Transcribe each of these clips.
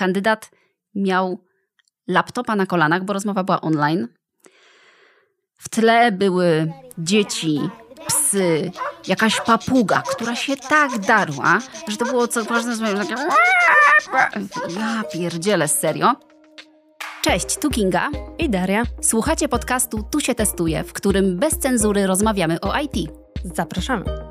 Kandydat miał laptopa na kolanach, bo rozmowa była online. W tle były dzieci, psy, jakaś papuga, która się tak darła, że to było co każdym razem takie... Ja pierdzielę, serio. Cześć, tu Kinga. I Daria. Słuchacie podcastu Tu się testuje, w którym bez cenzury rozmawiamy o IT. Zapraszamy.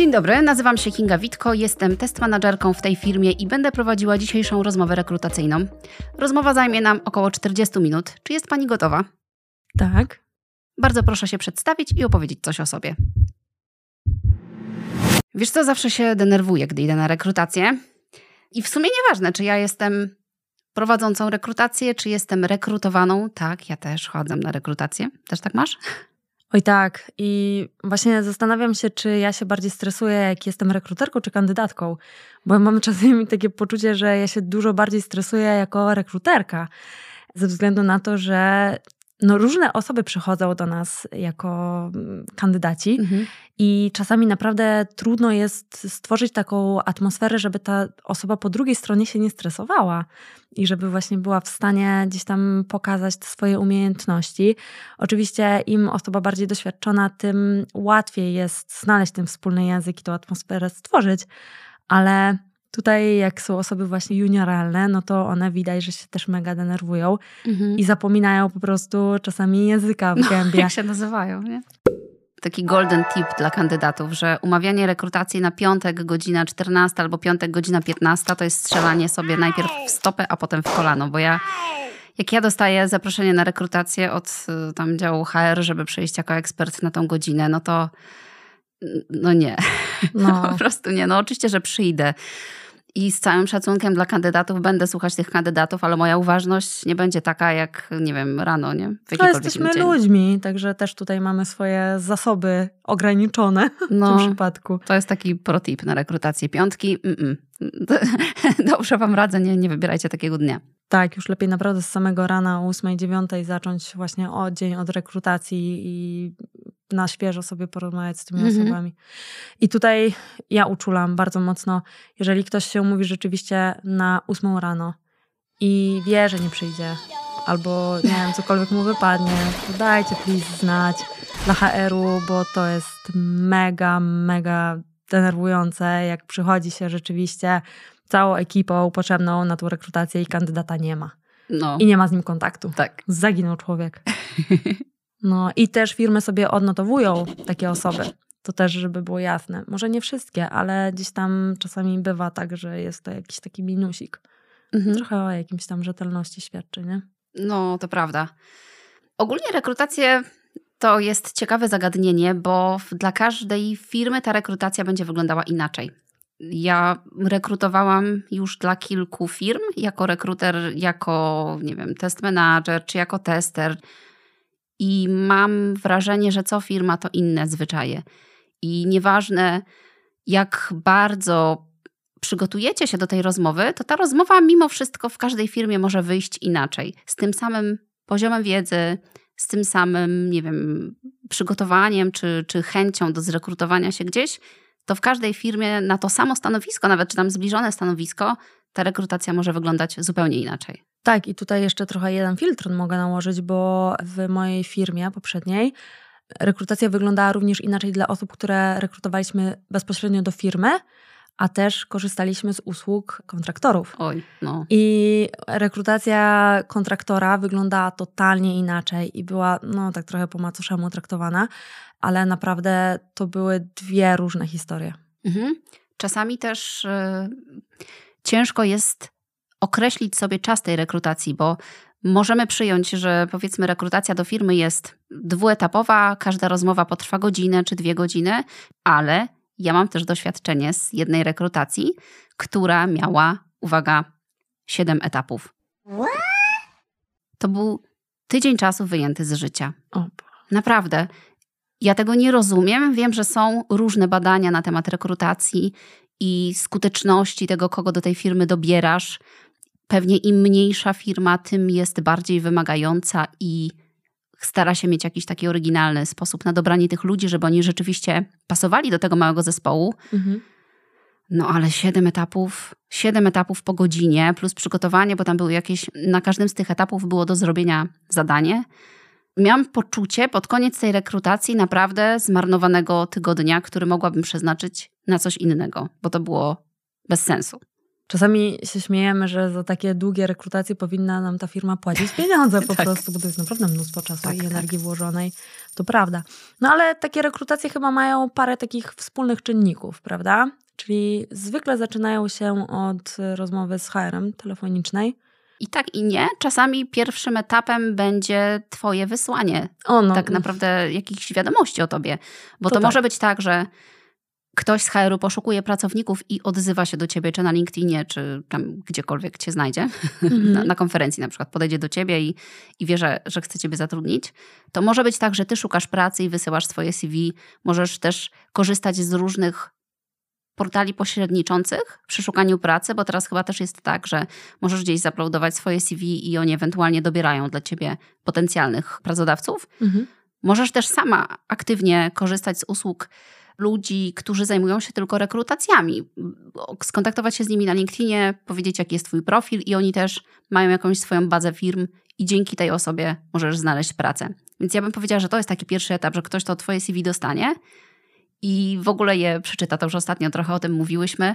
Dzień dobry, nazywam się Kinga Witko, jestem test managerką w tej firmie i będę prowadziła dzisiejszą rozmowę rekrutacyjną. Rozmowa zajmie nam około 40 minut. Czy jest Pani gotowa? Tak. Bardzo proszę się przedstawić i opowiedzieć coś o sobie. Wiesz co, zawsze się denerwuję, gdy idę na rekrutację. I w sumie nieważne, czy ja jestem prowadzącą rekrutację, czy jestem rekrutowaną. Tak, ja też chodzę na rekrutację. Też tak masz? Oj tak. I właśnie zastanawiam się, czy ja się bardziej stresuję, jak jestem rekruterką czy kandydatką. Bo mam czasami takie poczucie, że ja się dużo bardziej stresuję jako rekruterka. Ze względu na to, że no, różne osoby przychodzą do nas jako mm, kandydaci Mhm. i czasami naprawdę trudno jest stworzyć taką atmosferę, żeby ta osoba po drugiej stronie się nie stresowała i żeby właśnie była w stanie gdzieś tam pokazać te swoje umiejętności. Oczywiście im osoba bardziej doświadczona, tym łatwiej jest znaleźć ten wspólny język i tą atmosferę stworzyć, ale tutaj jak są osoby właśnie junioralne, no to one widać, że się też mega denerwują Mhm. i zapominają po prostu czasami języka w gębie. Jak się nazywają, nie? Taki golden tip dla kandydatów, że umawianie rekrutacji na piątek godzina 14 albo piątek godzina 15 to jest strzelanie sobie najpierw w stopę, a potem w kolano, bo ja jak ja dostaję zaproszenie na rekrutację od y, tam działu HR, żeby przyjść jako ekspert na tą godzinę, no to no nie. No. Po prostu nie. No oczywiście, że przyjdę. I z całym szacunkiem dla kandydatów będę słuchać tych kandydatów, ale moja uważność nie będzie taka jak, nie wiem, rano, nie? W No jesteśmy dzień. ludźmi, także też tutaj mamy swoje zasoby ograniczone w No, tym przypadku. to jest taki protip na rekrutację piątki. Mm-mm. Dobrze wam radzę, nie, nie wybierajcie takiego dnia. Tak, już lepiej naprawdę z samego rana o 8, 9 zacząć właśnie od dzień od rekrutacji i na świeżo sobie porozmawiać z tymi Mhm. osobami. I tutaj ja uczulam bardzo mocno, jeżeli ktoś się umówi rzeczywiście na 8 rano i wie, że nie przyjdzie, albo nie wiem, cokolwiek mu wypadnie, to dajcie please znać dla HR-u, bo to jest mega, mega denerwujące, jak przychodzi się rzeczywiście całą ekipą potrzebną na tą rekrutację i kandydata nie ma. No, I nie ma z nim kontaktu. tak. Zaginął człowiek. No i też firmy sobie odnotowują takie osoby. To też, żeby było jasne. Może nie wszystkie, ale gdzieś tam czasami bywa tak, że jest to jakiś taki minusik. Mhm. Trochę o jakimś tam rzetelności świadczy, nie? No, to prawda. Ogólnie rekrutacje to jest ciekawe zagadnienie, bo dla każdej firmy ta rekrutacja będzie wyglądała inaczej. Ja rekrutowałam już dla kilku firm jako rekruter, jako, nie wiem, test manager czy jako tester. I mam wrażenie, że co firma to inne zwyczaje. I nieważne, jak bardzo przygotujecie się do tej rozmowy, to ta rozmowa mimo wszystko w każdej firmie może wyjść inaczej. Z tym samym poziomem wiedzy, z tym samym, nie wiem, przygotowaniem czy, czy chęcią do zrekrutowania się gdzieś, to w każdej firmie na to samo stanowisko, nawet czy tam zbliżone stanowisko, ta rekrutacja może wyglądać zupełnie inaczej. Tak, i tutaj jeszcze trochę jeden filtr mogę nałożyć, bo w mojej firmie poprzedniej rekrutacja wyglądała również inaczej dla osób, które rekrutowaliśmy bezpośrednio do firmy, a też korzystaliśmy z usług kontraktorów. Oj, no. I rekrutacja kontraktora wyglądała totalnie inaczej i była, no tak trochę po macoszemu traktowana, ale naprawdę to były dwie różne historie. Mhm. Czasami też y, ciężko jest określić sobie czas tej rekrutacji, bo możemy przyjąć, że powiedzmy rekrutacja do firmy jest dwuetapowa, każda rozmowa potrwa godzinę czy dwie godziny, ale ja mam też doświadczenie z jednej rekrutacji, która miała, uwaga, siedem etapów. To był tydzień czasu wyjęty z życia. Naprawdę. Ja tego nie rozumiem. Wiem, że są różne badania na temat rekrutacji i skuteczności tego, kogo do tej firmy dobierasz. Pewnie im mniejsza firma, tym jest bardziej wymagająca i stara się mieć jakiś taki oryginalny sposób na dobranie tych ludzi, żeby oni rzeczywiście pasowali do tego małego zespołu. Mhm. No ale siedem etapów, siedem etapów po godzinie, plus przygotowanie, bo tam były jakieś, na każdym z tych etapów było do zrobienia zadanie. Miałam poczucie pod koniec tej rekrutacji naprawdę zmarnowanego tygodnia, który mogłabym przeznaczyć na coś innego, bo to było bez sensu. Czasami się śmiejemy, że za takie długie rekrutacje powinna nam ta firma płacić pieniądze po tak. prostu, bo to jest naprawdę mnóstwo czasu tak, i tak. energii tak. włożonej. To prawda. No ale takie rekrutacje chyba mają parę takich wspólnych czynników, prawda? Czyli zwykle zaczynają się od rozmowy z HR-em telefonicznej. I tak i nie. Czasami pierwszym etapem będzie Twoje wysłanie o, no. tak naprawdę jakichś wiadomości o Tobie. Bo to, to tak. może być tak, że ktoś z HR-u poszukuje pracowników i odzywa się do ciebie, czy na LinkedInie, czy tam gdziekolwiek cię znajdzie, mm-hmm. na, na, konferencji na przykład, podejdzie do ciebie i, i wie, że, że chce ciebie zatrudnić, to może być tak, że ty szukasz pracy i wysyłasz swoje CV. Możesz też korzystać z różnych portali pośredniczących przy szukaniu pracy, bo teraz chyba też jest tak, że możesz gdzieś zaploadować swoje CV i oni ewentualnie dobierają dla ciebie potencjalnych pracodawców. Mm-hmm. Możesz też sama aktywnie korzystać z usług ludzi, którzy zajmują się tylko rekrutacjami. Skontaktować się z nimi na LinkedInie, powiedzieć, jaki jest Twój profil, i oni też mają jakąś swoją bazę firm, i dzięki tej osobie możesz znaleźć pracę. Więc ja bym powiedziała, że to jest taki pierwszy etap, że ktoś to Twoje CV dostanie i w ogóle je przeczyta. To już ostatnio trochę o tym mówiłyśmy,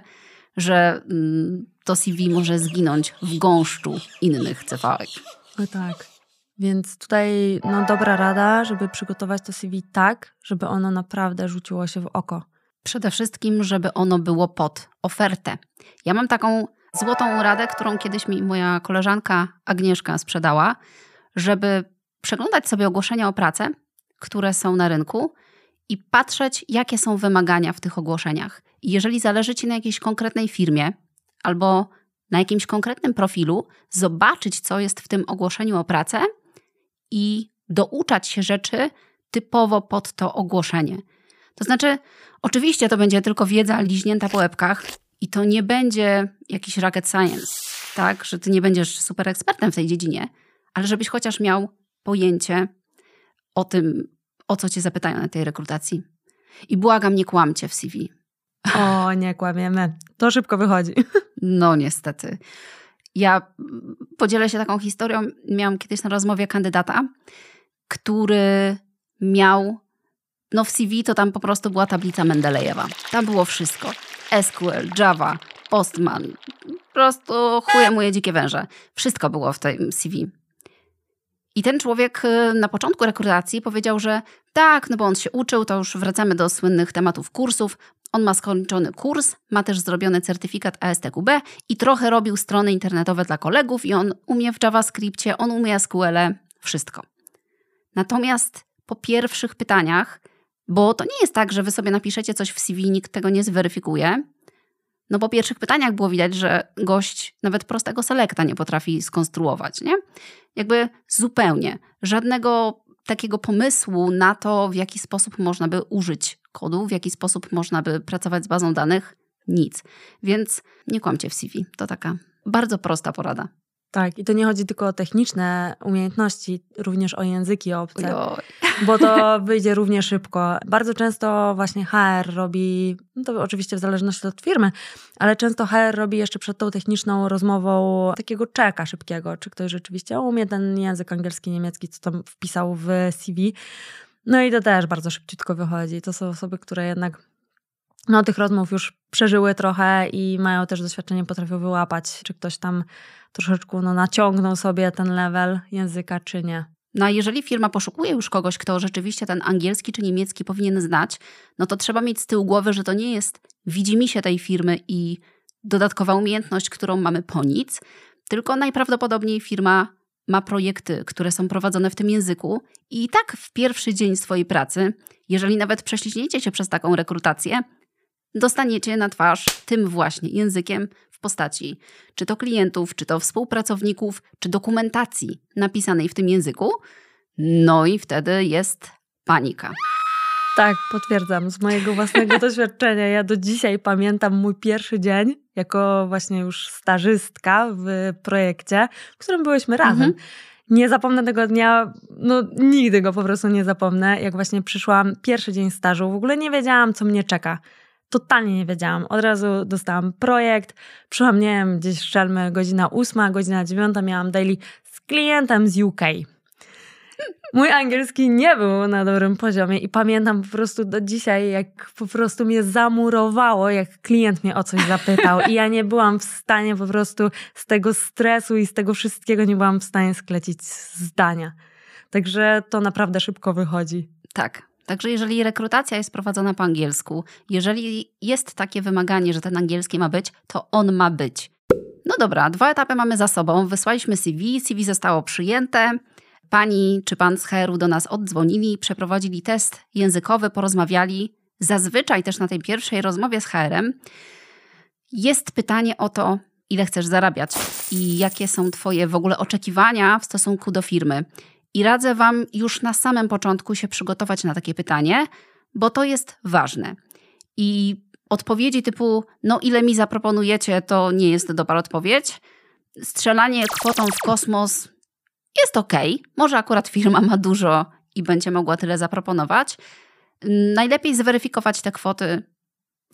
że mm, to CV może zginąć w gąszczu innych CV. No tak. Więc tutaj no, dobra rada, żeby przygotować to CV tak, żeby ono naprawdę rzuciło się w oko. Przede wszystkim, żeby ono było pod ofertę. Ja mam taką złotą radę, którą kiedyś mi moja koleżanka Agnieszka sprzedała, żeby przeglądać sobie ogłoszenia o pracę, które są na rynku i patrzeć, jakie są wymagania w tych ogłoszeniach. I jeżeli zależy Ci na jakiejś konkretnej firmie albo na jakimś konkretnym profilu, zobaczyć, co jest w tym ogłoszeniu o pracę i douczać się rzeczy typowo pod to ogłoszenie. To znaczy, oczywiście to będzie tylko wiedza liźnięta po łebkach i to nie będzie jakiś rocket science, tak, że ty nie będziesz super ekspertem w tej dziedzinie, ale żebyś chociaż miał pojęcie o tym, o co cię zapytają na tej rekrutacji. I błagam, nie kłamcie w CV. O, nie kłamiemy. To szybko wychodzi. No, niestety. Ja podzielę się taką historią. Miałam kiedyś na rozmowie kandydata, który miał, no w CV to tam po prostu była tablica Mendelejewa. Tam było wszystko. SQL, Java, Postman, po prostu chuje moje dzikie węże. Wszystko było w tym CV. I ten człowiek y, na początku rekrutacji powiedział, że tak, no bo on się uczył, to już wracamy do słynnych tematów kursów. On ma skończony kurs, ma też zrobiony certyfikat ASTQB i trochę robił strony internetowe dla kolegów i on umie w JavaScriptie, on umie SQL, wszystko. Natomiast po pierwszych pytaniach, bo to nie jest tak, że wy sobie napiszecie coś w CV, nikt tego nie zweryfikuje, no po pierwszych pytaniach było widać, że gość nawet prostego selekta nie potrafi skonstruować, nie? Jakby zupełnie. Żadnego takiego pomysłu na to, w jaki sposób można by użyć kodu, w jaki sposób można by pracować z bazą danych, nic. Więc nie kłamcie w CV. To taka bardzo prosta porada. Tak, i to nie chodzi tylko o techniczne umiejętności, również o języki obce, Ojoj. bo to wyjdzie równie szybko. Bardzo często właśnie HR robi, no to oczywiście w zależności od firmy, ale często HR robi jeszcze przed tą techniczną rozmową takiego czeka szybkiego, czy ktoś rzeczywiście umie ten język angielski, niemiecki, co tam wpisał w CV. No i to też bardzo szybciutko wychodzi. To są osoby, które jednak no, tych rozmów już przeżyły trochę i mają też doświadczenie, potrafią wyłapać, czy ktoś tam troszeczkę no, naciągnął sobie ten level języka, czy nie. No a jeżeli firma poszukuje już kogoś, kto rzeczywiście ten angielski czy niemiecki powinien znać, no to trzeba mieć z tyłu głowy, że to nie jest widzimisię tej firmy i dodatkowa umiejętność, którą mamy po nic, tylko najprawdopodobniej firma ma projekty, które są prowadzone w tym języku i tak w pierwszy dzień swojej pracy, jeżeli nawet prześliźniecie się przez taką rekrutację, dostaniecie na twarz tym właśnie językiem w postaci czy to klientów, czy to współpracowników, czy dokumentacji napisanej w tym języku. No i wtedy jest panika. Tak, potwierdzam z mojego własnego doświadczenia. Ja do dzisiaj pamiętam mój pierwszy dzień jako właśnie już stażystka w projekcie, w którym byłyśmy razem. Mhm. Nie zapomnę tego dnia, no nigdy go po prostu nie zapomnę, jak właśnie przyszłam pierwszy dzień stażu. W ogóle nie wiedziałam, co mnie czeka totalnie nie wiedziałam. Od razu dostałam projekt, przyszłam, nie wiem, gdzieś strzelmy godzina ósma, godzina dziewiąta, miałam daily z klientem z UK. Mój angielski nie był na dobrym poziomie i pamiętam po prostu do dzisiaj, jak po prostu mnie zamurowało, jak klient mnie o coś zapytał i ja nie byłam w stanie po prostu z tego stresu i z tego wszystkiego nie byłam w stanie sklecić zdania. Także to naprawdę szybko wychodzi. Tak. Także jeżeli rekrutacja jest prowadzona po angielsku, jeżeli jest takie wymaganie, że ten angielski ma być, to on ma być. No dobra, dwa etapy mamy za sobą. Wysłaliśmy CV, CV zostało przyjęte. Pani czy pan z HR-u do nas oddzwonili, przeprowadzili test językowy, porozmawiali. Zazwyczaj też na tej pierwszej rozmowie z HR-em jest pytanie o to, ile chcesz zarabiać i jakie są Twoje w ogóle oczekiwania w stosunku do firmy. I radzę Wam już na samym początku się przygotować na takie pytanie, bo to jest ważne. I odpowiedzi typu, no ile mi zaproponujecie, to nie jest dobra odpowiedź. Strzelanie kwotą w kosmos jest ok. Może akurat firma ma dużo i będzie mogła tyle zaproponować. Najlepiej zweryfikować te kwoty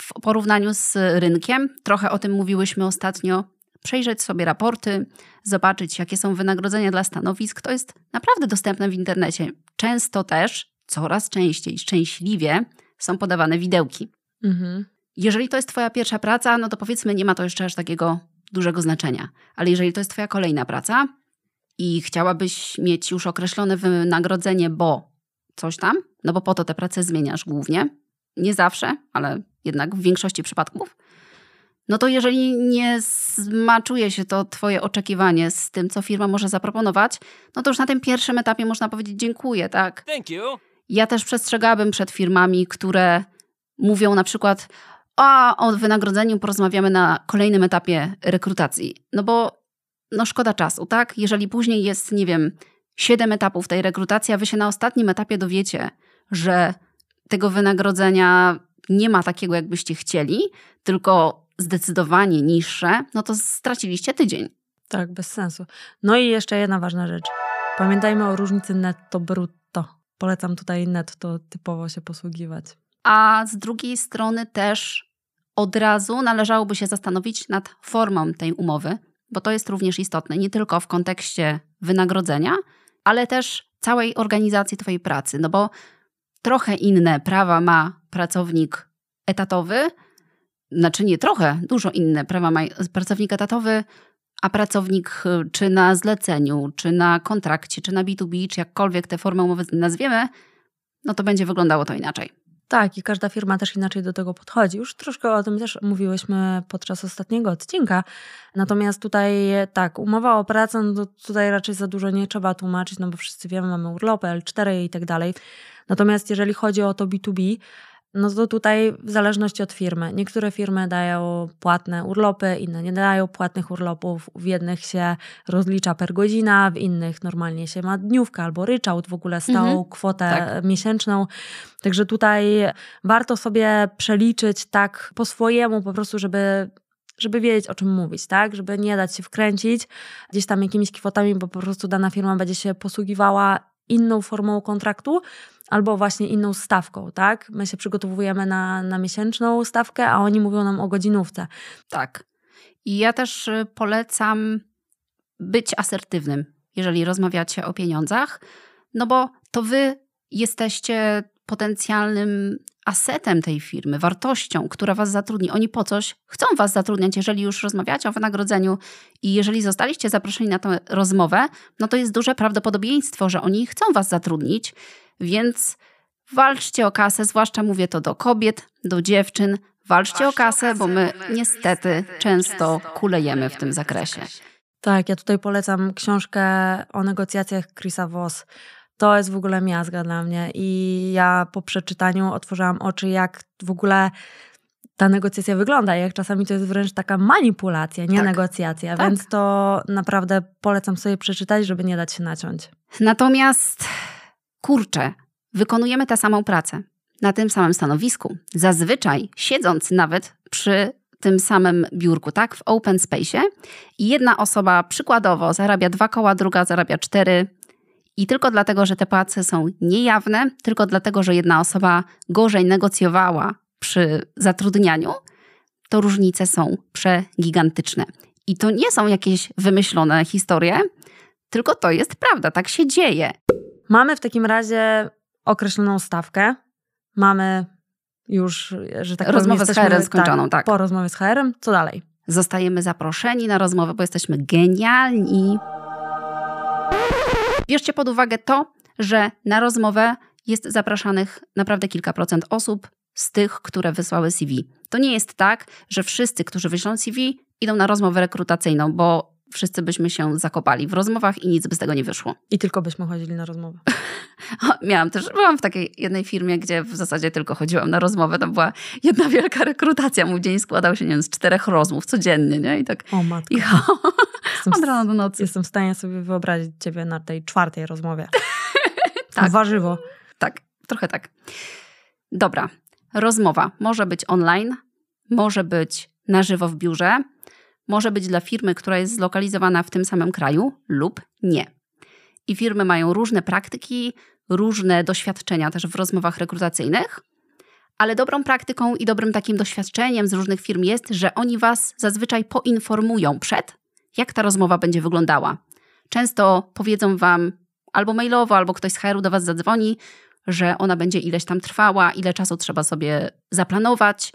w porównaniu z rynkiem. Trochę o tym mówiłyśmy ostatnio. Przejrzeć sobie raporty, zobaczyć, jakie są wynagrodzenia dla stanowisk. To jest naprawdę dostępne w internecie. Często też, coraz częściej, szczęśliwie są podawane widełki. Mhm. Jeżeli to jest Twoja pierwsza praca, no to powiedzmy, nie ma to jeszcze aż takiego dużego znaczenia. Ale jeżeli to jest Twoja kolejna praca, i chciałabyś mieć już określone wynagrodzenie, bo coś tam, no bo po to te pracę zmieniasz głównie, nie zawsze, ale jednak w większości przypadków, no to jeżeli nie zmaczuje się to Twoje oczekiwanie z tym, co firma może zaproponować, no to już na tym pierwszym etapie można powiedzieć dziękuję, tak? Thank you. Ja też przestrzegałabym przed firmami, które mówią na przykład, a o wynagrodzeniu porozmawiamy na kolejnym etapie rekrutacji. No bo no szkoda czasu, tak? Jeżeli później jest, nie wiem, siedem etapów tej rekrutacji, a wy się na ostatnim etapie dowiecie, że tego wynagrodzenia nie ma takiego, jakbyście chcieli, tylko zdecydowanie niższe, no to straciliście tydzień. Tak, bez sensu. No i jeszcze jedna ważna rzecz. Pamiętajmy o różnicy netto-brutto. Polecam tutaj netto typowo się posługiwać. A z drugiej strony też od razu należałoby się zastanowić nad formą tej umowy, bo to jest również istotne, nie tylko w kontekście wynagrodzenia, ale też całej organizacji Twojej pracy, no bo trochę inne prawa ma pracownik etatowy, znaczy nie trochę, dużo inne prawa ma pracownik etatowy, a pracownik y, czy na zleceniu, czy na kontrakcie, czy na B2B, czy jakkolwiek tę formę umowy nazwiemy, no to będzie wyglądało to inaczej. Tak, i każda firma też inaczej do tego podchodzi. Już troszkę o tym też mówiłyśmy podczas ostatniego odcinka. Natomiast tutaj tak, umowa o pracę, no tutaj raczej za dużo nie trzeba tłumaczyć, no bo wszyscy wiemy, mamy urlopy, L4 i tak dalej. Natomiast jeżeli chodzi o to B2B, no to tutaj w zależności od firmy. Niektóre firmy dają płatne urlopy, inne nie dają płatnych urlopów. W jednych się rozlicza per godzina, w innych normalnie się ma dniówkę albo ryczałt, w ogóle stałą mhm. kwotę tak. miesięczną. Także tutaj warto sobie przeliczyć tak po swojemu, po prostu, żeby żeby wiedzieć, o czym mówić, tak? Żeby nie dać się wkręcić gdzieś tam jakimiś kwotami, bo po prostu dana firma będzie się posługiwała inną formą kontraktu, albo właśnie inną stawką, tak? My się przygotowujemy na, na miesięczną stawkę, a oni mówią nam o godzinówce. Tak. I ja też y, polecam być asertywnym, jeżeli rozmawiacie o pieniądzach, no bo to wy jesteście potencjalnym asetem tej firmy, wartością, która was zatrudni. Oni po coś chcą was zatrudniać, jeżeli już rozmawiacie o wynagrodzeniu i jeżeli zostaliście zaproszeni na tę rozmowę, no to jest duże prawdopodobieństwo, że oni chcą was zatrudnić więc walczcie o kasę, zwłaszcza mówię to do kobiet, do dziewczyn. Walczcie o kasę, bo my niestety często kulejemy w tym zakresie. Tak, ja tutaj polecam książkę o negocjacjach Chrisa Voss. To jest w ogóle miazga dla mnie i ja po przeczytaniu otworzyłam oczy, jak w ogóle ta negocjacja wygląda, jak czasami to jest wręcz taka manipulacja, nie tak. negocjacja, tak. więc to naprawdę polecam sobie przeczytać, żeby nie dać się naciąć. Natomiast kurczę, wykonujemy tę samą pracę na tym samym stanowisku, zazwyczaj siedząc nawet przy tym samym biurku, tak, w open space i jedna osoba przykładowo zarabia dwa koła, druga zarabia cztery i tylko dlatego, że te płace są niejawne, tylko dlatego, że jedna osoba gorzej negocjowała przy zatrudnianiu, to różnice są przegigantyczne. I to nie są jakieś wymyślone historie, tylko to jest prawda, tak się dzieje. Mamy w takim razie określoną stawkę, mamy już, że tak Rozmowę powiem, z HR skończoną, tak. Po rozmowie z HR-em, co dalej? Zostajemy zaproszeni na rozmowę, bo jesteśmy genialni. Bierzcie pod uwagę to, że na rozmowę jest zapraszanych naprawdę kilka procent osób z tych, które wysłały CV. To nie jest tak, że wszyscy, którzy wyślą CV, idą na rozmowę rekrutacyjną, bo wszyscy byśmy się zakopali w rozmowach i nic by z tego nie wyszło. I tylko byśmy chodzili na rozmowę. Miałam też, byłam w takiej jednej firmie, gdzie w zasadzie tylko chodziłam na rozmowę. To była jedna wielka rekrutacja. Mój dzień składał się, nie wiem, z czterech rozmów codziennie, nie? I tak... O matko. I Jestem, od rana do nocy. jestem w stanie sobie wyobrazić ciebie na tej czwartej rozmowie. Tak. Warzywo. Tak, trochę tak. Dobra, rozmowa może być online, może być na żywo w biurze, może być dla firmy, która jest zlokalizowana w tym samym kraju lub nie. I firmy mają różne praktyki, różne doświadczenia też w rozmowach rekrutacyjnych, ale dobrą praktyką i dobrym takim doświadczeniem z różnych firm jest, że oni was zazwyczaj poinformują przed, jak ta rozmowa będzie wyglądała. Często powiedzą wam albo mailowo, albo ktoś z HR-u do was zadzwoni, że ona będzie ileś tam trwała, ile czasu trzeba sobie zaplanować.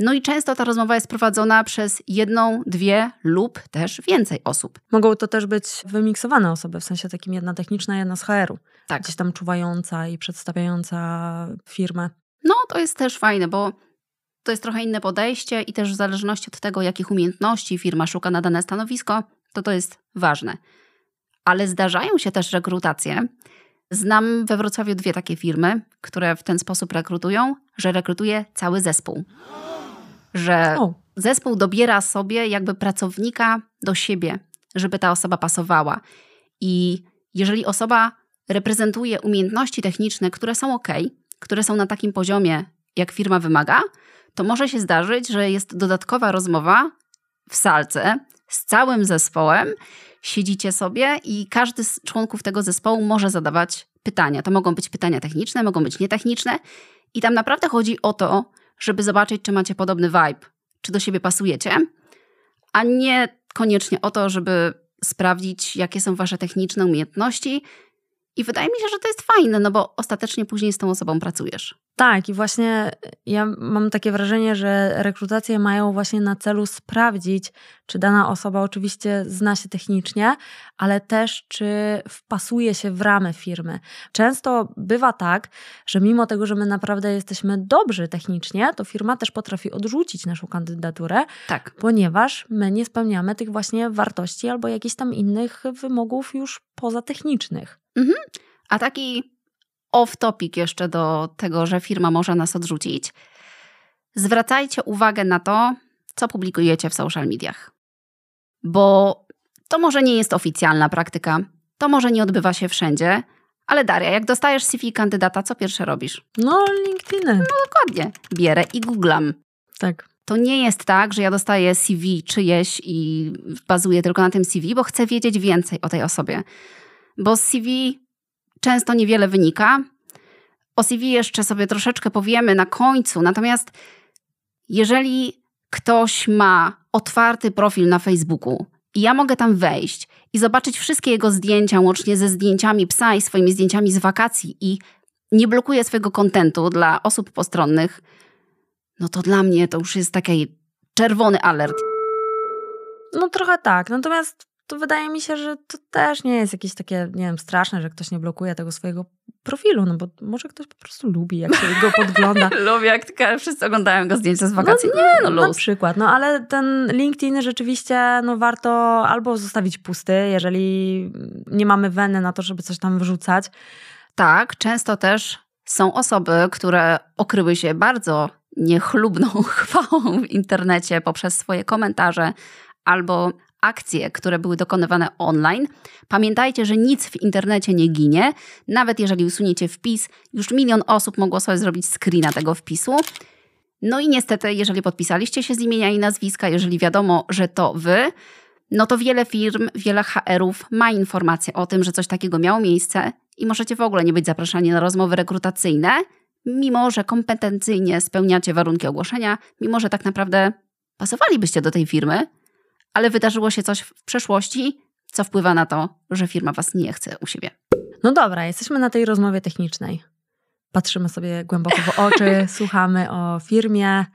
No i często ta rozmowa jest prowadzona przez jedną, dwie lub też więcej osób. Mogą to też być wymiksowane osoby, w sensie takim jedna techniczna, jedna z HR-u. Tak. Gdzieś tam czuwająca i przedstawiająca firmę. No to jest też fajne, bo to jest trochę inne podejście i też w zależności od tego, jakich umiejętności firma szuka na dane stanowisko, to to jest ważne. Ale zdarzają się też rekrutacje. Znam we Wrocławiu dwie takie firmy, które w ten sposób rekrutują, że rekrutuje cały zespół. Że O, zespół dobiera sobie jakby pracownika do siebie, żeby ta osoba pasowała. I jeżeli osoba reprezentuje umiejętności techniczne, które są ok, które są na takim poziomie, jak firma wymaga, to może się zdarzyć, że jest dodatkowa rozmowa w salce z całym zespołem. Siedzicie sobie i każdy z członków tego zespołu może zadawać pytania. To mogą być pytania techniczne, mogą być nietechniczne. I tam naprawdę chodzi o to, żeby zobaczyć, czy macie podobny vibe, czy do siebie pasujecie, a nie koniecznie o to, żeby sprawdzić, jakie są wasze techniczne umiejętności. I wydaje mi się, że to jest fajne, no bo ostatecznie później z tą osobą pracujesz. Tak, i właśnie ja mam takie wrażenie, że rekrutacje mają właśnie na celu sprawdzić, czy dana osoba oczywiście zna się technicznie, ale też czy wpasuje się w ramy firmy. Często bywa tak, że mimo tego, że my naprawdę jesteśmy dobrzy technicznie, to firma też potrafi odrzucić naszą kandydaturę, Tak. ponieważ my nie spełniamy tych właśnie wartości albo jakichś tam innych wymogów już pozatechnicznych. A taki off-topic jeszcze do tego, że firma może nas odrzucić. Zwracajcie uwagę na to, co publikujecie w social mediach. Bo to może nie jest oficjalna praktyka, to może nie odbywa się wszędzie, ale Daria, jak dostajesz CV kandydata, co pierwsze robisz? No, LinkedIn. Dokładnie, bierę i googlam. Tak. To nie jest tak, że ja dostaję CV czyjeś i bazuję tylko na tym CV, bo chcę wiedzieć więcej o tej osobie. Bo z CV często niewiele wynika. O CV jeszcze sobie troszeczkę powiemy na końcu. Natomiast jeżeli ktoś ma otwarty profil na Facebooku i ja mogę tam wejść i zobaczyć wszystkie jego zdjęcia, łącznie ze zdjęciami psa i swoimi zdjęciami z wakacji i nie blokuję swojego kontentu dla osób postronnych, no to dla mnie to już jest taki czerwony alert. No trochę tak, natomiast to wydaje mi się, że to też nie jest jakieś takie, nie wiem, straszne, że ktoś nie blokuje tego swojego profilu, no bo może ktoś po prostu lubi, jak się go podgląda. Lubię, jak tylko wszyscy oglądają go zdjęcia z wakacji. nie, no Na luz. przykład, no ale ten LinkedIn rzeczywiście no warto albo zostawić pusty, jeżeli nie mamy weny na to, żeby coś tam wrzucać. Tak, często też są osoby, które okryły się bardzo niechlubną chwałą w internecie poprzez swoje komentarze albo akcje, które były dokonywane online. Pamiętajcie, że nic w internecie nie ginie. Nawet jeżeli usuniecie wpis, już milion osób mogło sobie zrobić screena tego wpisu. No i niestety, jeżeli podpisaliście się z imienia i nazwiska, jeżeli wiadomo, że to wy, no to wiele firm, wiele HR-ów ma informację o tym, że coś takiego miało miejsce i możecie w ogóle nie być zapraszani na rozmowy rekrutacyjne, mimo że kompetencyjnie spełniacie warunki ogłoszenia, mimo że tak naprawdę pasowalibyście do tej firmy, ale wydarzyło się coś w przeszłości, co wpływa na to, że firma was nie chce u siebie. No dobra, jesteśmy na tej rozmowie technicznej. Patrzymy sobie głęboko w oczy, słuchamy o firmie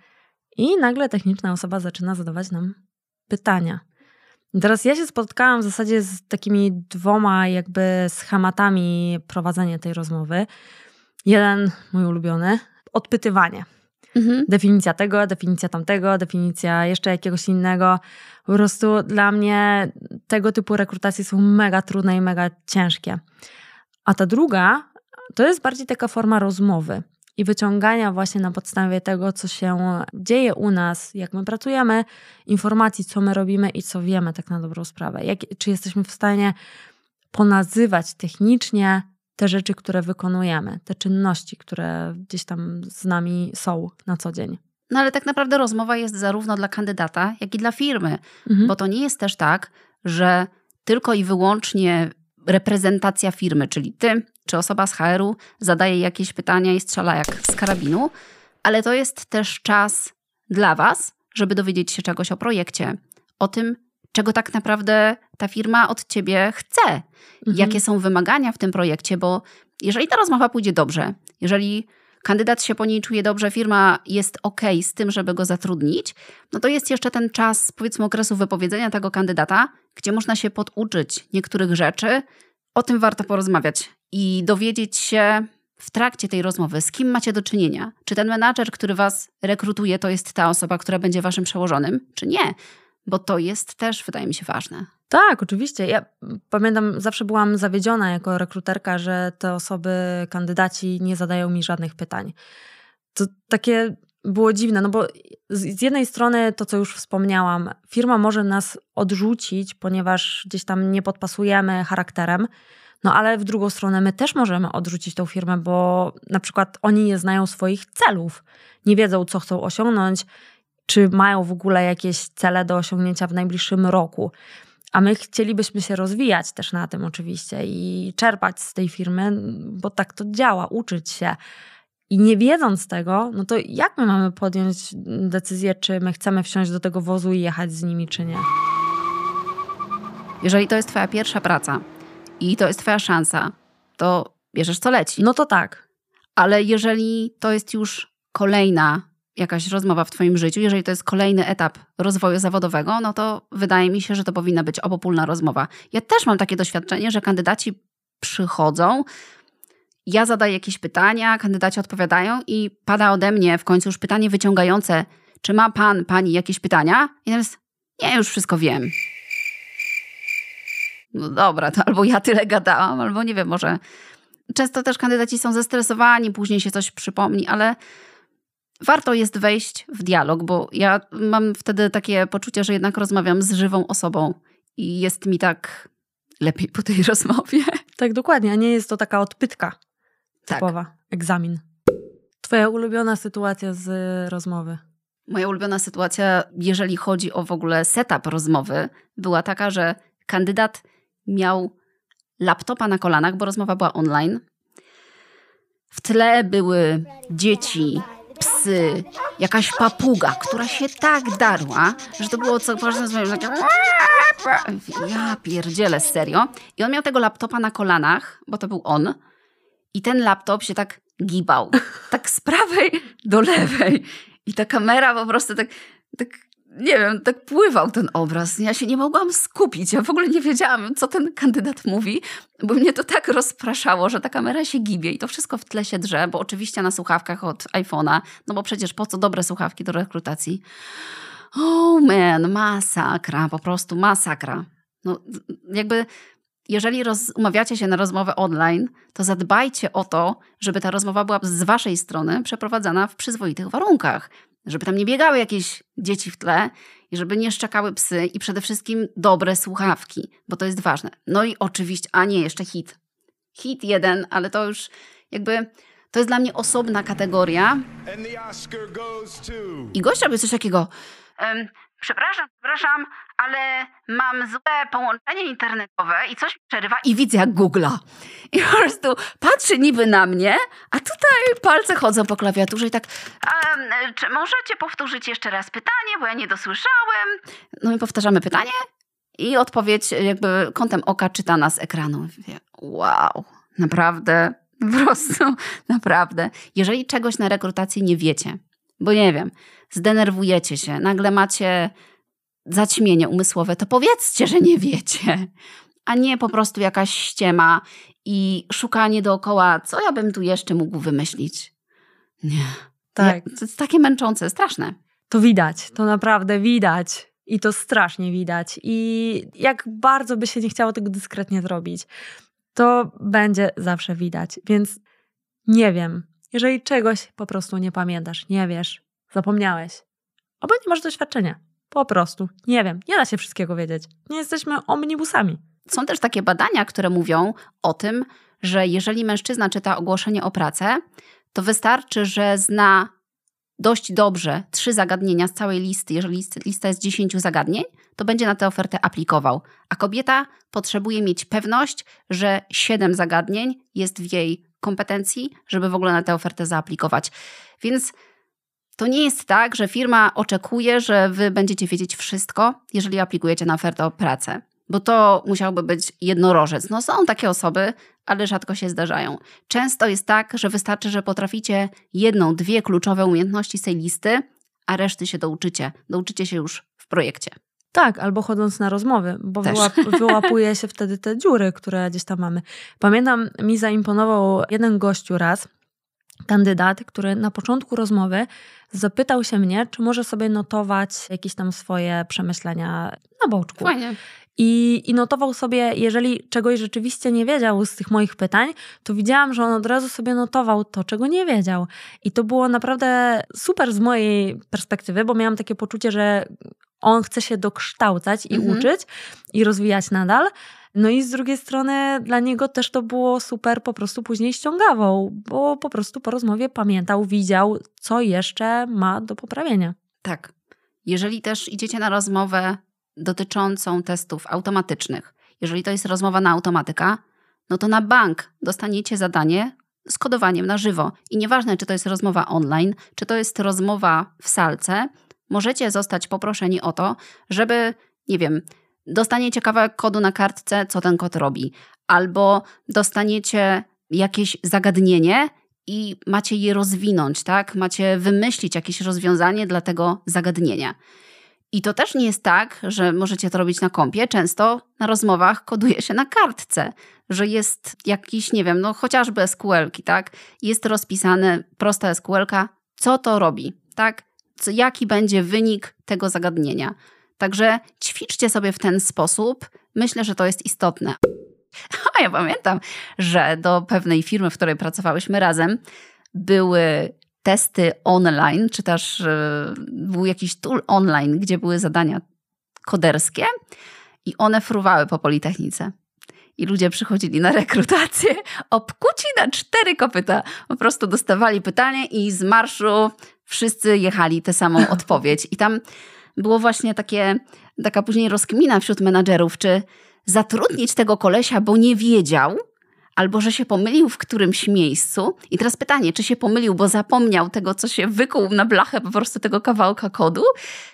i nagle techniczna osoba zaczyna zadawać nam pytania. Teraz ja się spotkałam w zasadzie z takimi dwoma jakby schematami prowadzenia tej rozmowy. Jeden, mój ulubiony, odpytywanie. Mhm. Definicja tego, definicja tamtego, definicja jeszcze jakiegoś innego. Po prostu dla mnie tego typu rekrutacje są mega trudne i mega ciężkie. A ta druga to jest bardziej taka forma rozmowy i wyciągania właśnie na podstawie tego, co się dzieje u nas, jak my pracujemy, informacji, co my robimy i co wiemy tak na dobrą sprawę. Jak, czy jesteśmy w stanie ponazywać technicznie te rzeczy, które wykonujemy, te czynności, które gdzieś tam z nami są na co dzień. No ale tak naprawdę rozmowa jest zarówno dla kandydata, jak i dla firmy, mhm. bo to nie jest też tak, że tylko i wyłącznie reprezentacja firmy, czyli ty czy osoba z HR-u zadaje jakieś pytania i strzela jak z karabinu, ale to jest też czas dla was, żeby dowiedzieć się czegoś o projekcie, o tym, czego tak naprawdę ta firma od ciebie chce, mhm. jakie są wymagania w tym projekcie, bo jeżeli ta rozmowa pójdzie dobrze, jeżeli kandydat się po niej czuje dobrze, firma jest ok z tym, żeby go zatrudnić, no to jest jeszcze ten czas, powiedzmy, okresu wypowiedzenia tego kandydata, gdzie można się poduczyć niektórych rzeczy. O tym warto porozmawiać i dowiedzieć się w trakcie tej rozmowy, z kim macie do czynienia. Czy ten menadżer, który was rekrutuje, to jest ta osoba, która będzie waszym przełożonym, czy nie? Bo to jest też, wydaje mi się, ważne. Tak, oczywiście. Ja pamiętam, zawsze byłam zawiedziona jako rekruterka, że te osoby, kandydaci nie zadają mi żadnych pytań. To takie było dziwne, no bo z jednej strony to, co już wspomniałam, firma może nas odrzucić, ponieważ gdzieś tam nie podpasujemy charakterem, no ale w drugą stronę my też możemy odrzucić tą firmę, bo na przykład oni nie znają swoich celów, nie wiedzą, co chcą osiągnąć, czy mają w ogóle jakieś cele do osiągnięcia w najbliższym roku. A my chcielibyśmy się rozwijać też na tym oczywiście i czerpać z tej firmy, bo tak to działa, uczyć się. I nie wiedząc tego, no to jak my mamy podjąć decyzję, czy my chcemy wsiąść do tego wozu i jechać z nimi, czy nie? Jeżeli to jest Twoja pierwsza praca i to jest Twoja szansa, to bierzesz co leci. No to tak. Ale jeżeli to jest już kolejna jakaś rozmowa w Twoim życiu, jeżeli to jest kolejny etap rozwoju zawodowego, no to wydaje mi się, że to powinna być obopólna rozmowa. Ja też mam takie doświadczenie, że kandydaci przychodzą, ja zadaję jakieś pytania, kandydaci odpowiadają i pada ode mnie w końcu już pytanie wyciągające, czy ma pan, pani jakieś pytania? I teraz, nie, już wszystko wiem. No dobra, to albo ja tyle gadałam, albo nie wiem, może... Często też kandydaci są zestresowani, później się coś przypomni, ale warto jest wejść w dialog, bo ja mam wtedy takie poczucie, że jednak rozmawiam z żywą osobą i jest mi tak lepiej po tej rozmowie. Tak, dokładnie, a nie jest to taka odpytka tak. typowa, tak. egzamin. Twoja ulubiona sytuacja z rozmowy? Moja ulubiona sytuacja, jeżeli chodzi o w ogóle setup rozmowy, była taka, że kandydat miał laptopa na kolanach, bo rozmowa była online. W tle były dzieci, psy, jakaś papuga, która się tak darła, że to było co takie... Ja pierdzielę, serio. I on miał tego laptopa na kolanach, bo to był on. I ten laptop się tak gibał. Tak z prawej do lewej. I ta kamera po prostu tak, tak nie wiem, tak pływał ten obraz. Ja się nie mogłam skupić. Ja w ogóle nie wiedziałam, co ten kandydat mówi, bo mnie to tak rozpraszało, że ta kamera się gibie i to wszystko w tle się drze, bo oczywiście na słuchawkach od iPhone'a, no bo przecież po co dobre słuchawki do rekrutacji? Oh man, masakra, po prostu masakra. No jakby jeżeli roz, umawiacie się na rozmowę online, to zadbajcie o to, żeby ta rozmowa była z waszej strony przeprowadzana w przyzwoitych warunkach żeby tam nie biegały jakieś dzieci w tle i żeby nie szczekały psy i przede wszystkim dobre słuchawki, bo to jest ważne. No i oczywiście, a nie, jeszcze hit. Hit jeden, ale to już jakby to jest dla mnie osobna kategoria. I gość robił coś takiego. Um, przepraszam, przepraszam, ale mam złe połączenie internetowe i coś mi przerywa i widzę jak googla. I po prostu patrzy niby na mnie, a tutaj palce chodzą po klawiaturze i tak, czy możecie powtórzyć jeszcze raz pytanie, bo ja nie dosłyszałem. No i powtarzamy pytanie i odpowiedź jakby kątem oka czytana z ekranu. Wow, naprawdę, po prostu, naprawdę. Jeżeli czegoś na rekrutacji nie wiecie, bo nie wiem, zdenerwujecie się, nagle macie zaćmienie umysłowe, to powiedzcie, że nie wiecie, a nie po prostu jakaś ściema i szukanie dookoła, co ja bym tu jeszcze mógł wymyślić. Nie. Tak. to jest takie męczące, straszne. To widać, to naprawdę widać. I to strasznie widać. I jak bardzo by się nie chciało tego dyskretnie zrobić, to będzie zawsze widać. Więc nie wiem. Jeżeli czegoś po prostu nie pamiętasz, nie wiesz, zapomniałeś, albo nie masz doświadczenia, po prostu, nie wiem, nie da się wszystkiego wiedzieć. Nie jesteśmy omnibusami. Są też takie badania, które mówią o tym, że jeżeli mężczyzna czyta ogłoszenie o pracę, to wystarczy, że zna dość dobrze trzy zagadnienia z całej listy, jeżeli lista jest 10 zagadnień, to będzie na tę ofertę aplikował. A kobieta potrzebuje mieć pewność, że 7 zagadnień jest w jej kompetencji, żeby w ogóle na tę ofertę zaaplikować. Więc to nie jest tak, że firma oczekuje, że wy będziecie wiedzieć wszystko, jeżeli aplikujecie na ofertę o pracę bo to musiałby być jednorożec. No są takie osoby, ale rzadko się zdarzają. Często jest tak, że wystarczy, że potraficie jedną, dwie kluczowe umiejętności z tej listy, a reszty się douczycie. Douczycie się już w projekcie. Tak, albo chodząc na rozmowy, bo wyłap, wyłapuje się wtedy te dziury, które gdzieś tam mamy. Pamiętam, mi zaimponował jeden gościu raz, kandydat, który na początku rozmowy zapytał się mnie, czy może sobie notować jakieś tam swoje przemyślenia na boczku. Fajnie. I, I notował sobie, jeżeli czegoś rzeczywiście nie wiedział z tych moich pytań, to widziałam, że on od razu sobie notował to, czego nie wiedział. I to było naprawdę super z mojej perspektywy, bo miałam takie poczucie, że on chce się dokształcać i mhm. uczyć i rozwijać nadal. No i z drugiej strony dla niego też to było super po prostu później ściągawą, bo po prostu po rozmowie pamiętał, widział, co jeszcze ma do poprawienia. Tak. Jeżeli też idziecie na rozmowę dotyczącą testów automatycznych. Jeżeli to jest rozmowa na automatyka, no to na bank dostaniecie zadanie z kodowaniem na żywo. I nieważne, czy to jest rozmowa online, czy to jest rozmowa w salce, możecie zostać poproszeni o to, żeby, nie wiem, dostaniecie kawałek kodu na kartce, co ten kod robi, albo dostaniecie jakieś zagadnienie i macie je rozwinąć, tak? Macie wymyślić jakieś rozwiązanie dla tego zagadnienia. I to też nie jest tak, że możecie to robić na kompie. Często na rozmowach koduje się na kartce, że jest jakiś, nie wiem, no chociażby SQL-ki, tak? Jest rozpisane prosta SQL-ka, co to robi, tak? Jaki będzie wynik tego zagadnienia. Także ćwiczcie sobie w ten sposób. Myślę, że to jest istotne. A ja pamiętam, że do pewnej firmy, w której pracowałyśmy razem, były testy online, czy też e, był jakiś tool online, gdzie były zadania koderskie i one fruwały po Politechnice. I ludzie przychodzili na rekrutację obkuci na cztery kopyta. Po prostu dostawali pytanie i z marszu wszyscy jechali tę samą odpowiedź. I tam było właśnie takie, taka później rozkmina wśród menadżerów, czy zatrudnić tego kolesia, bo nie wiedział, albo że się pomylił w którymś miejscu. I teraz pytanie, czy się pomylił, bo zapomniał tego, co się wykuł na blachę po prostu tego kawałka kodu,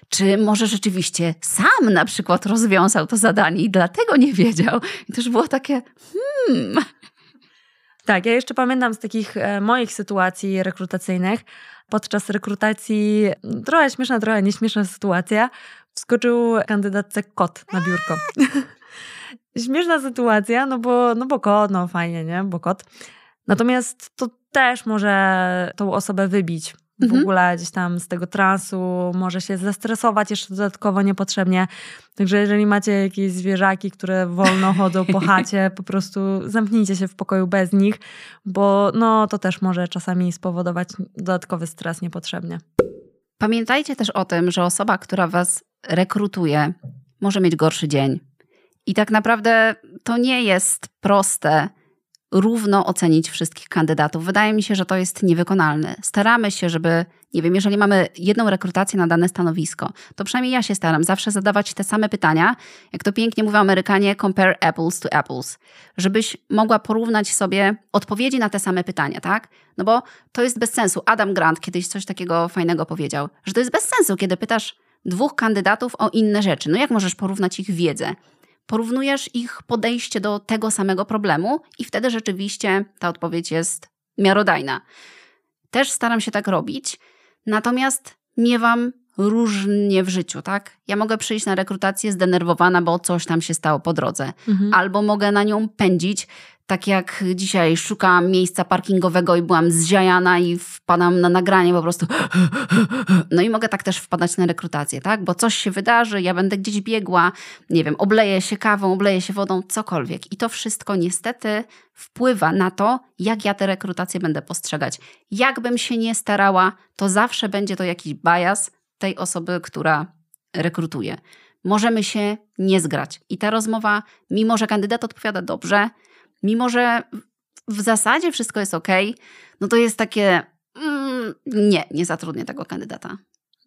czy może rzeczywiście sam na przykład rozwiązał to zadanie i dlatego nie wiedział. I to już było takie, hmm. Tak, ja jeszcze pamiętam z takich e, moich sytuacji rekrutacyjnych. Podczas rekrutacji, trochę śmieszna, trochę nieśmieszna sytuacja, wskoczył kandydatce kot na biurko. Śmieszna sytuacja, no bo, no bo kot, no fajnie, nie? Bo kot. Natomiast to też może tą osobę wybić w mhm. ogóle gdzieś tam z tego transu, może się zestresować jeszcze dodatkowo niepotrzebnie. Także jeżeli macie jakieś zwierzaki, które wolno chodzą po chacie, po prostu zamknijcie się w pokoju bez nich, bo no to też może czasami spowodować dodatkowy stres niepotrzebnie. Pamiętajcie też o tym, że osoba, która was rekrutuje, może mieć gorszy dzień i tak naprawdę to nie jest proste równo ocenić wszystkich kandydatów. Wydaje mi się, że to jest niewykonalne. Staramy się, żeby, nie wiem, jeżeli mamy jedną rekrutację na dane stanowisko, to przynajmniej ja się staram zawsze zadawać te same pytania, jak to pięknie mówią Amerykanie, compare apples to apples, żebyś mogła porównać sobie odpowiedzi na te same pytania, tak? No bo to jest bez sensu. Adam Grant kiedyś coś takiego fajnego powiedział, że to jest bez sensu, kiedy pytasz dwóch kandydatów o inne rzeczy. No jak możesz porównać ich wiedzę? Porównujesz ich podejście do tego samego problemu i wtedy rzeczywiście ta odpowiedź jest miarodajna. Też staram się tak robić, natomiast miewam różnie w życiu, tak? Ja mogę przyjść na rekrutację zdenerwowana, bo coś tam się stało po drodze, mhm. albo mogę na nią pędzić, tak jak dzisiaj szukałam miejsca parkingowego i byłam zziajana i wpadam na nagranie po prostu. No i mogę tak też wpadać na rekrutację, tak? Bo coś się wydarzy, ja będę gdzieś biegła, nie wiem, obleję się kawą, obleję się wodą, cokolwiek. I to wszystko niestety wpływa na to, jak ja te rekrutacje będę postrzegać. Jakbym się nie starała, to zawsze będzie to jakiś bias tej osoby, która rekrutuje. Możemy się nie zgrać. I ta rozmowa, mimo że kandydat odpowiada dobrze, mimo że w zasadzie wszystko jest ok, no to jest takie mm, nie, nie zatrudnię tego kandydata.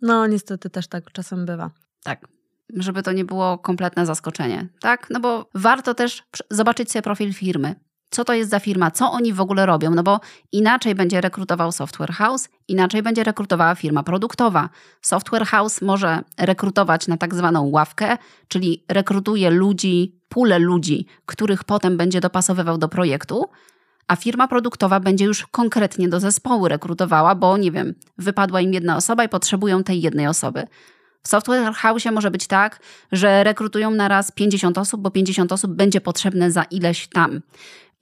No niestety też tak czasem bywa. Tak, żeby to nie było kompletne zaskoczenie, tak? No bo warto też zobaczyć sobie profil firmy. Co to jest za firma, co oni w ogóle robią, no bo inaczej będzie rekrutował software house, inaczej będzie rekrutowała firma produktowa. Software house może rekrutować na tak zwaną ławkę, czyli rekrutuje ludzi pulę ludzi, których potem będzie dopasowywał do projektu, a firma produktowa będzie już konkretnie do zespołu rekrutowała, bo nie wiem, wypadła im jedna osoba i potrzebują tej jednej osoby. W Software House może być tak, że rekrutują na raz 50 osób, bo 50 osób będzie potrzebne za ileś tam.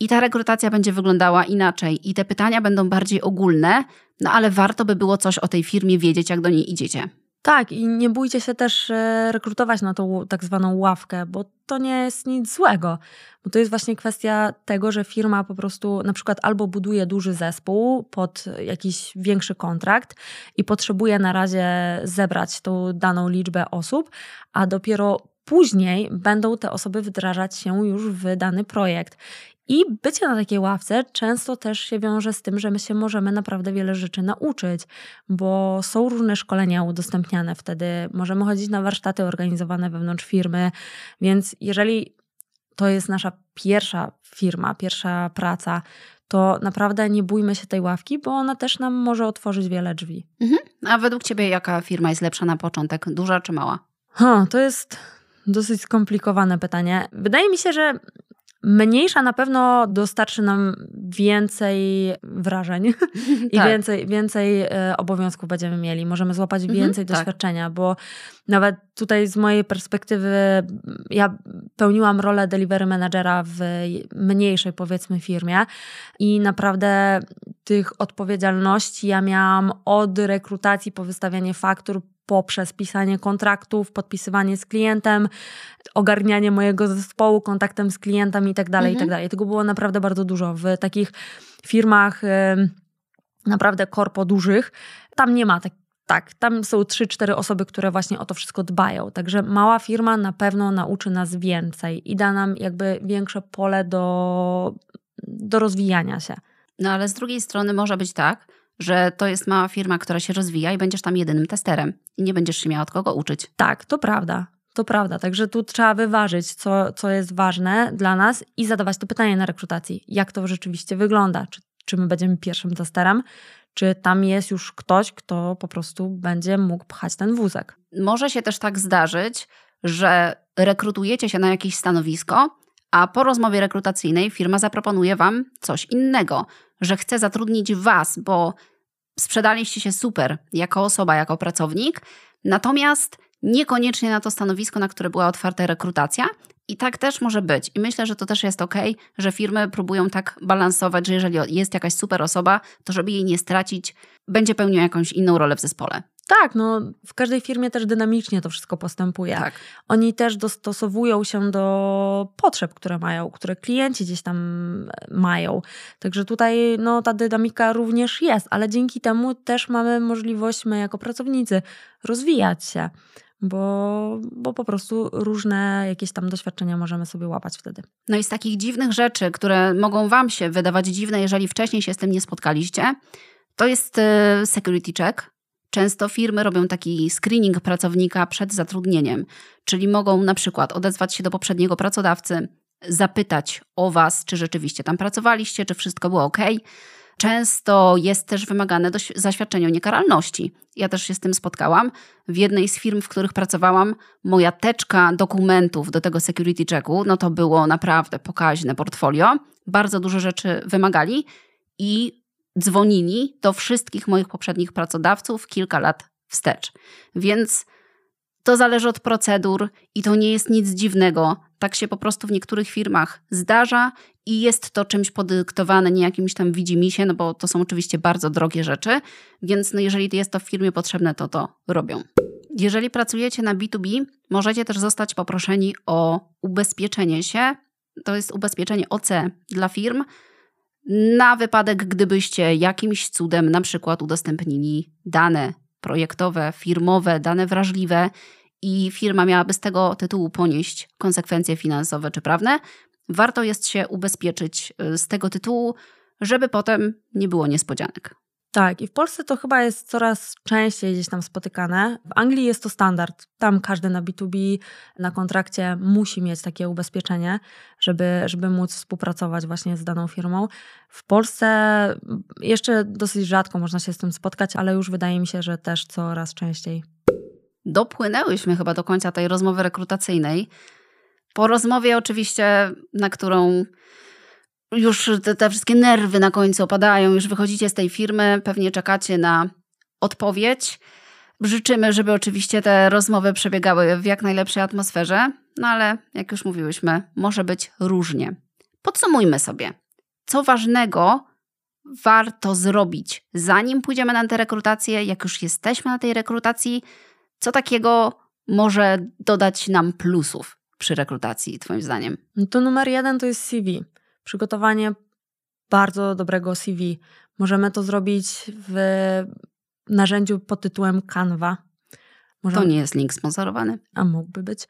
I ta rekrutacja będzie wyglądała inaczej, i te pytania będą bardziej ogólne, no ale warto by było coś o tej firmie wiedzieć, jak do niej idziecie. Tak, i nie bójcie się też e, rekrutować na tą tak zwaną ławkę, bo to nie jest nic złego. Bo to jest właśnie kwestia tego, że firma po prostu na przykład albo buduje duży zespół pod jakiś większy kontrakt i potrzebuje na razie zebrać tą daną liczbę osób, a dopiero później będą te osoby wdrażać się już w dany projekt. I bycie na takiej ławce często też się wiąże z tym, że my się możemy naprawdę wiele rzeczy nauczyć, bo są różne szkolenia udostępniane wtedy, możemy chodzić na warsztaty organizowane wewnątrz firmy, więc jeżeli to jest nasza pierwsza firma, pierwsza praca, to naprawdę nie bójmy się tej ławki, bo ona też nam może otworzyć wiele drzwi. Mhm. A według Ciebie jaka firma jest lepsza na początek, duża czy mała? Ha, to jest dosyć skomplikowane pytanie. Wydaje mi się, że Mniejsza na pewno dostarczy nam więcej wrażeń i tak. więcej, więcej e, obowiązków będziemy mieli. Możemy złapać mhm, więcej tak. doświadczenia, bo nawet tutaj z mojej perspektywy ja pełniłam rolę delivery managera w mniejszej powiedzmy firmie i naprawdę tych odpowiedzialności ja miałam od rekrutacji po wystawianie faktur poprzez pisanie kontraktów, podpisywanie z klientem, ogarnianie mojego zespołu, kontaktem z klientem i tak dalej, i tak mhm. dalej. Tego było naprawdę bardzo dużo. W takich firmach naprawdę korpo dużych, tam nie ma tak, tak, tam są 3-4 osoby, które właśnie o to wszystko dbają. Także mała firma na pewno nauczy nas więcej i da nam jakby większe pole do, do rozwijania się. No ale z drugiej strony może być tak, że to jest mała firma, która się rozwija i będziesz tam jedynym testerem i nie będziesz się miała od kogo uczyć. Tak, to prawda. To prawda, także tu trzeba wyważyć, co, co jest ważne dla nas i zadawać to pytanie na rekrutacji. Jak to rzeczywiście wygląda? Czy, czy my będziemy pierwszym testerem, czy tam jest już ktoś, kto po prostu będzie mógł pchać ten wózek? Może się też tak zdarzyć, że rekrutujecie się na jakieś stanowisko, a po rozmowie rekrutacyjnej firma zaproponuje Wam coś innego, że chce zatrudnić Was, bo sprzedaliście się super jako osoba, jako pracownik, natomiast niekoniecznie na to stanowisko, na które była otwarta rekrutacja. I tak też może być. I myślę, że to też jest ok, że firmy próbują tak balansować, że jeżeli jest jakaś super osoba, to żeby jej nie stracić, będzie pełniła jakąś inną rolę w zespole. Tak, no w każdej firmie też dynamicznie to wszystko postępuje. Tak. Oni też dostosowują się do potrzeb, które mają, które klienci gdzieś tam e, mają. Także tutaj no, ta dynamika również jest, ale dzięki temu też mamy możliwość my jako pracownicy rozwijać się bo, bo po prostu różne jakieś tam doświadczenia możemy sobie łapać wtedy. No i z takich dziwnych rzeczy, które mogą Wam się wydawać dziwne, jeżeli wcześniej się z tym nie spotkaliście, to jest e, security check. Często firmy robią taki screening pracownika przed zatrudnieniem, czyli mogą na przykład odezwać się do poprzedniego pracodawcy, zapytać o Was, czy rzeczywiście tam pracowaliście, czy wszystko było ok. Często jest też wymagane zaświadczenie o niekaralności. Ja też się z tym spotkałam. W jednej z firm, w których pracowałam, moja teczka dokumentów do tego security checku, no to było naprawdę pokaźne portfolio. Bardzo dużo rzeczy wymagali i dzwonili do wszystkich moich poprzednich pracodawców kilka lat wstecz. Więc to zależy od procedur i to nie jest nic dziwnego. Tak się po prostu w niektórych firmach zdarza i jest to czymś podyktowane, nie jakimś tam widzimisię, no bo to są oczywiście bardzo drogie rzeczy, więc no jeżeli jest to w firmie potrzebne, to to robią. Jeżeli pracujecie na B2B, możecie też zostać poproszeni o ubezpieczenie się. To jest ubezpieczenie OC dla firm na wypadek, gdybyście jakimś cudem na przykład udostępnili dane projektowe, firmowe, dane wrażliwe i firma miałaby z tego tytułu ponieść konsekwencje finansowe czy prawne, warto jest się ubezpieczyć y, z tego tytułu, żeby potem nie było niespodzianek. Tak, i w Polsce to chyba jest coraz częściej gdzieś tam spotykane. W Anglii jest to standard. Tam każdy na B2B, na kontrakcie musi mieć takie ubezpieczenie, żeby, żeby móc współpracować właśnie z daną firmą. W Polsce jeszcze dosyć rzadko można się z tym spotkać, ale już wydaje mi się, że też coraz częściej. Dopłynęłyśmy chyba do końca tej rozmowy rekrutacyjnej. Po rozmowie oczywiście, na którą już te, te, wszystkie nerwy na końcu opadają, już wychodzicie z tej firmy, pewnie czekacie na odpowiedź. Życzymy, żeby oczywiście te rozmowy przebiegały w jak najlepszej atmosferze, no ale jak już mówiłyśmy, może być różnie. Podsumujmy sobie, co ważnego warto zrobić, zanim pójdziemy na tę rekrutację, jak już jesteśmy na tej rekrutacji, co takiego może dodać nam plusów przy rekrutacji, Twoim zdaniem? No to numer jeden to jest CV. Przygotowanie bardzo dobrego CV. Możemy to zrobić w narzędziu pod tytułem Canva. Możemy... To nie jest link sponsorowany. A mógłby być.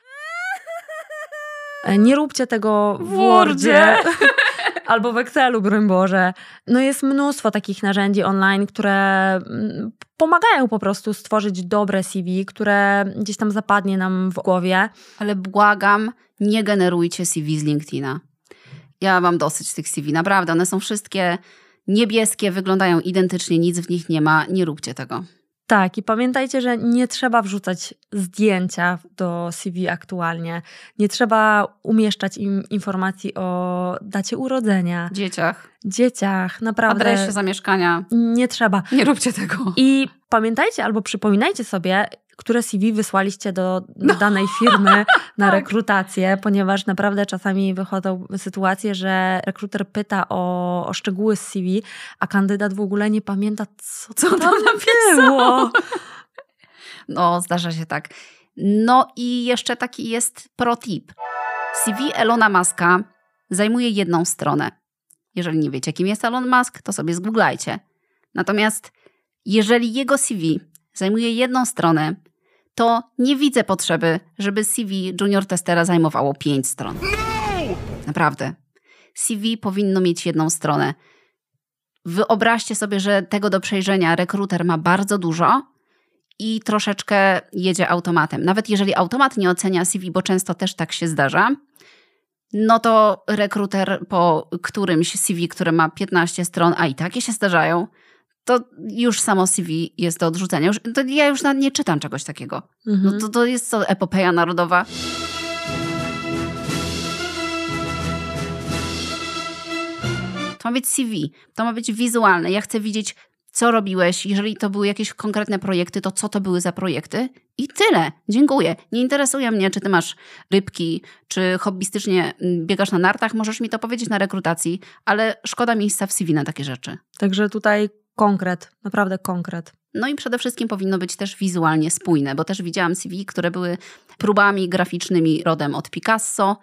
E, nie róbcie tego w Wordzie. albo w Excelu, broń Boże. No jest mnóstwo takich narzędzi online, które mm, pomagają po prostu stworzyć dobre CV, które gdzieś tam zapadnie nam w głowie. Ale błagam, nie generujcie CV z LinkedIna. Ja mam dosyć tych CV, naprawdę. One są wszystkie niebieskie, wyglądają identycznie, nic w nich nie ma. Nie róbcie tego. Tak, i pamiętajcie, że nie trzeba wrzucać zdjęcia do CV aktualnie. Nie trzeba umieszczać im informacji o dacie urodzenia. Dzieciach. Dzieciach, naprawdę. Adresie zamieszkania. Nie trzeba. Nie róbcie tego. I pamiętajcie albo przypominajcie sobie, które CV wysłaliście do, no. danej firmy na tak. rekrutację, ponieważ naprawdę czasami wychodzą sytuacje, że rekruter pyta o, o szczegóły z CV, a kandydat w ogóle nie pamięta, co, co tam było. No, zdarza się tak. No i jeszcze taki jest pro tip. CV Elona Muska zajmuje jedną stronę. Jeżeli nie wiecie, kim jest Elon Musk, to sobie zgooglajcie. Natomiast jeżeli jego CV zajmuje jedną stronę, to nie widzę potrzeby, żeby CV junior testera zajmowało pięć stron. No! Naprawdę. CV powinno mieć jedną stronę. Wyobraźcie sobie, że tego do przejrzenia rekruter ma bardzo dużo i troszeczkę jedzie automatem. Nawet jeżeli automat nie ocenia CV, bo często też tak się zdarza, no to rekruter po którymś CV, które ma 15 stron, a i takie się zdarzają, to już samo CV jest do odrzucenia. Już, to ja już nie czytam czegoś takiego. No mhm. No to, to jest to epopeja narodowa. To ma być CV, to ma być wizualne. Ja chcę widzieć, co robiłeś. Jeżeli to były jakieś konkretne projekty, to co to były za projekty? I tyle. Dziękuję. Nie interesuje mnie, czy ty masz rybki, czy hobbystycznie mm, biegasz na nartach. Możesz mi to powiedzieć na rekrutacji, ale szkoda miejsca w CV na takie rzeczy. Także tutaj konkret, naprawdę konkret. No i przede wszystkim powinno być też wizualnie spójne, bo też widziałam CV, które były próbami graficznymi rodem od Picasso.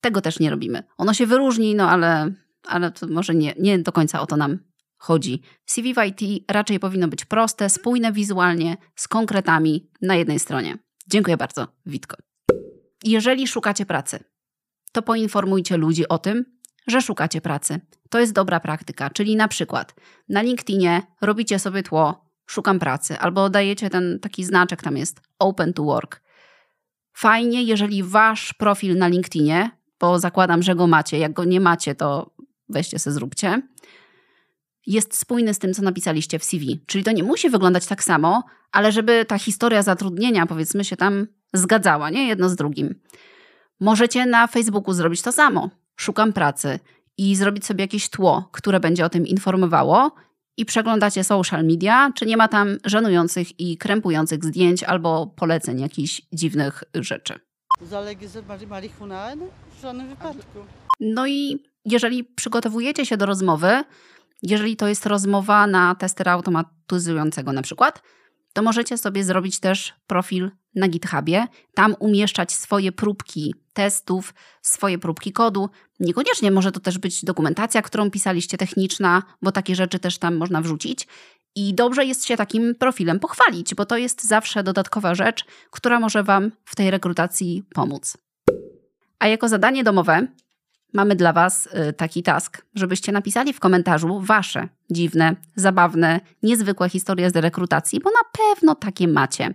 Tego też nie robimy. Ono się wyróżni, no ale, ale to może nie, nie do końca o to nam chodzi. CV w IT raczej powinno być proste, spójne wizualnie, z konkretami na jednej stronie. Dziękuję bardzo, Witko. Jeżeli szukacie pracy, to poinformujcie ludzi o tym, że szukacie pracy. To jest dobra praktyka, czyli na przykład na LinkedInie robicie sobie tło szukam pracy albo dajecie ten taki znaczek tam jest open to work. Fajnie, jeżeli wasz profil na LinkedInie, bo zakładam, że go macie, jak go nie macie, to weźcie se zróbcie, jest spójny z tym, co napisaliście w CV. Czyli to nie musi wyglądać tak samo, ale żeby ta historia zatrudnienia, powiedzmy, się tam zgadzała, nie? Jedno z drugim. Możecie na Facebooku zrobić to samo. Szukam pracy i zrobić sobie jakieś tło, które będzie o tym informowało i przeglądacie social media, czy nie ma tam żenujących i krępujących zdjęć albo poleceń jakichś dziwnych rzeczy. Zalegalizować marihuanę? W żadnym wypadku. No i jeżeli przygotowujecie się do rozmowy, jeżeli to jest rozmowa na testera automatyzującego na przykład, to możecie sobie zrobić też profil na GitHubie, tam umieszczać swoje próbki testów, swoje próbki kodu. Niekoniecznie może to też być dokumentacja, którą pisaliście techniczna, bo takie rzeczy też tam można wrzucić. I dobrze jest się takim profilem pochwalić, bo to jest zawsze dodatkowa rzecz, która może Wam w tej rekrutacji pomóc. A jako zadanie domowe mamy dla Was y, taki task, żebyście napisali w komentarzu Wasze dziwne, zabawne, niezwykłe historie z rekrutacji, bo na pewno takie macie.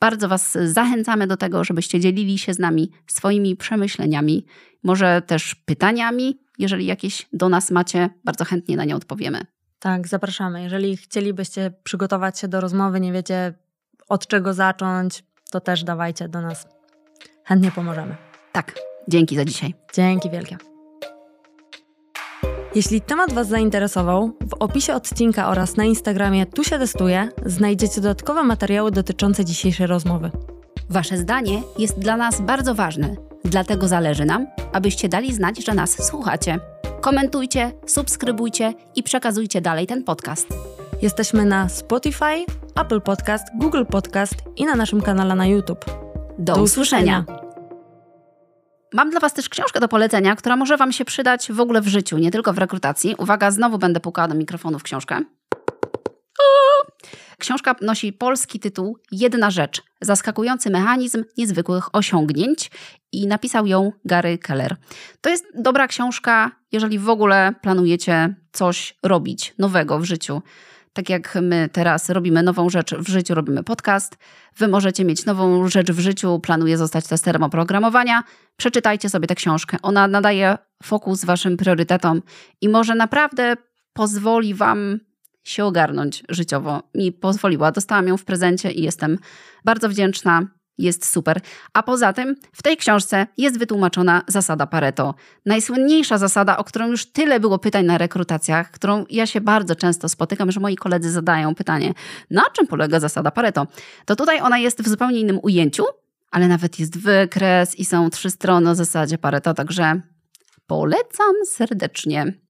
Bardzo Was zachęcamy do tego, żebyście dzielili się z nami swoimi przemyśleniami, może też pytaniami. Jeżeli jakieś do nas macie, bardzo chętnie na nie odpowiemy. Tak, zapraszamy. Jeżeli chcielibyście przygotować się do rozmowy, nie wiecie od czego zacząć, to też dawajcie do nas. Chętnie pomożemy. Tak, dzięki za dzisiaj. Dzięki wielkie. Jeśli temat Was zainteresował, w opisie odcinka oraz na Instagramie Tu się testuje znajdziecie dodatkowe materiały dotyczące dzisiejszej rozmowy. Wasze zdanie jest dla nas bardzo ważne, dlatego zależy nam, abyście dali znać, że nas słuchacie. Komentujcie, subskrybujcie i przekazujcie dalej ten podcast. Jesteśmy na Spotify, Apple Podcast, Google Podcast i na naszym kanale na YouTube. Do, Do usłyszenia. usłyszenia. Mam dla Was też książkę do polecenia, która może Wam się przydać w ogóle w życiu, nie tylko w rekrutacji. Uwaga, znowu będę pukała do mikrofonu w książkę. Książka nosi polski tytuł Jedna rzecz. Zaskakujący mechanizm niezwykłych osiągnięć i napisał ją Gary Keller. To jest dobra książka, jeżeli w ogóle planujecie coś robić nowego w życiu. Tak jak my teraz robimy nową rzecz w życiu, robimy podcast, wy możecie mieć nową rzecz w życiu, planuję zostać testerem oprogramowania. Przeczytajcie sobie tę książkę. Ona nadaje fokus waszym priorytetom i może naprawdę pozwoli wam się ogarnąć życiowo. Mi pozwoliła. Dostałam ją w prezencie i jestem bardzo wdzięczna jest super. A poza tym w tej książce jest wytłumaczona zasada Pareto. Najsłynniejsza zasada, o którą już tyle było pytań na rekrutacjach, którą ja się bardzo często spotykam, że moi koledzy zadają pytanie, na czym polega zasada Pareto? To tutaj ona jest w zupełnie innym ujęciu, ale nawet jest wykres i są trzy strony o zasadzie Pareto, także polecam serdecznie.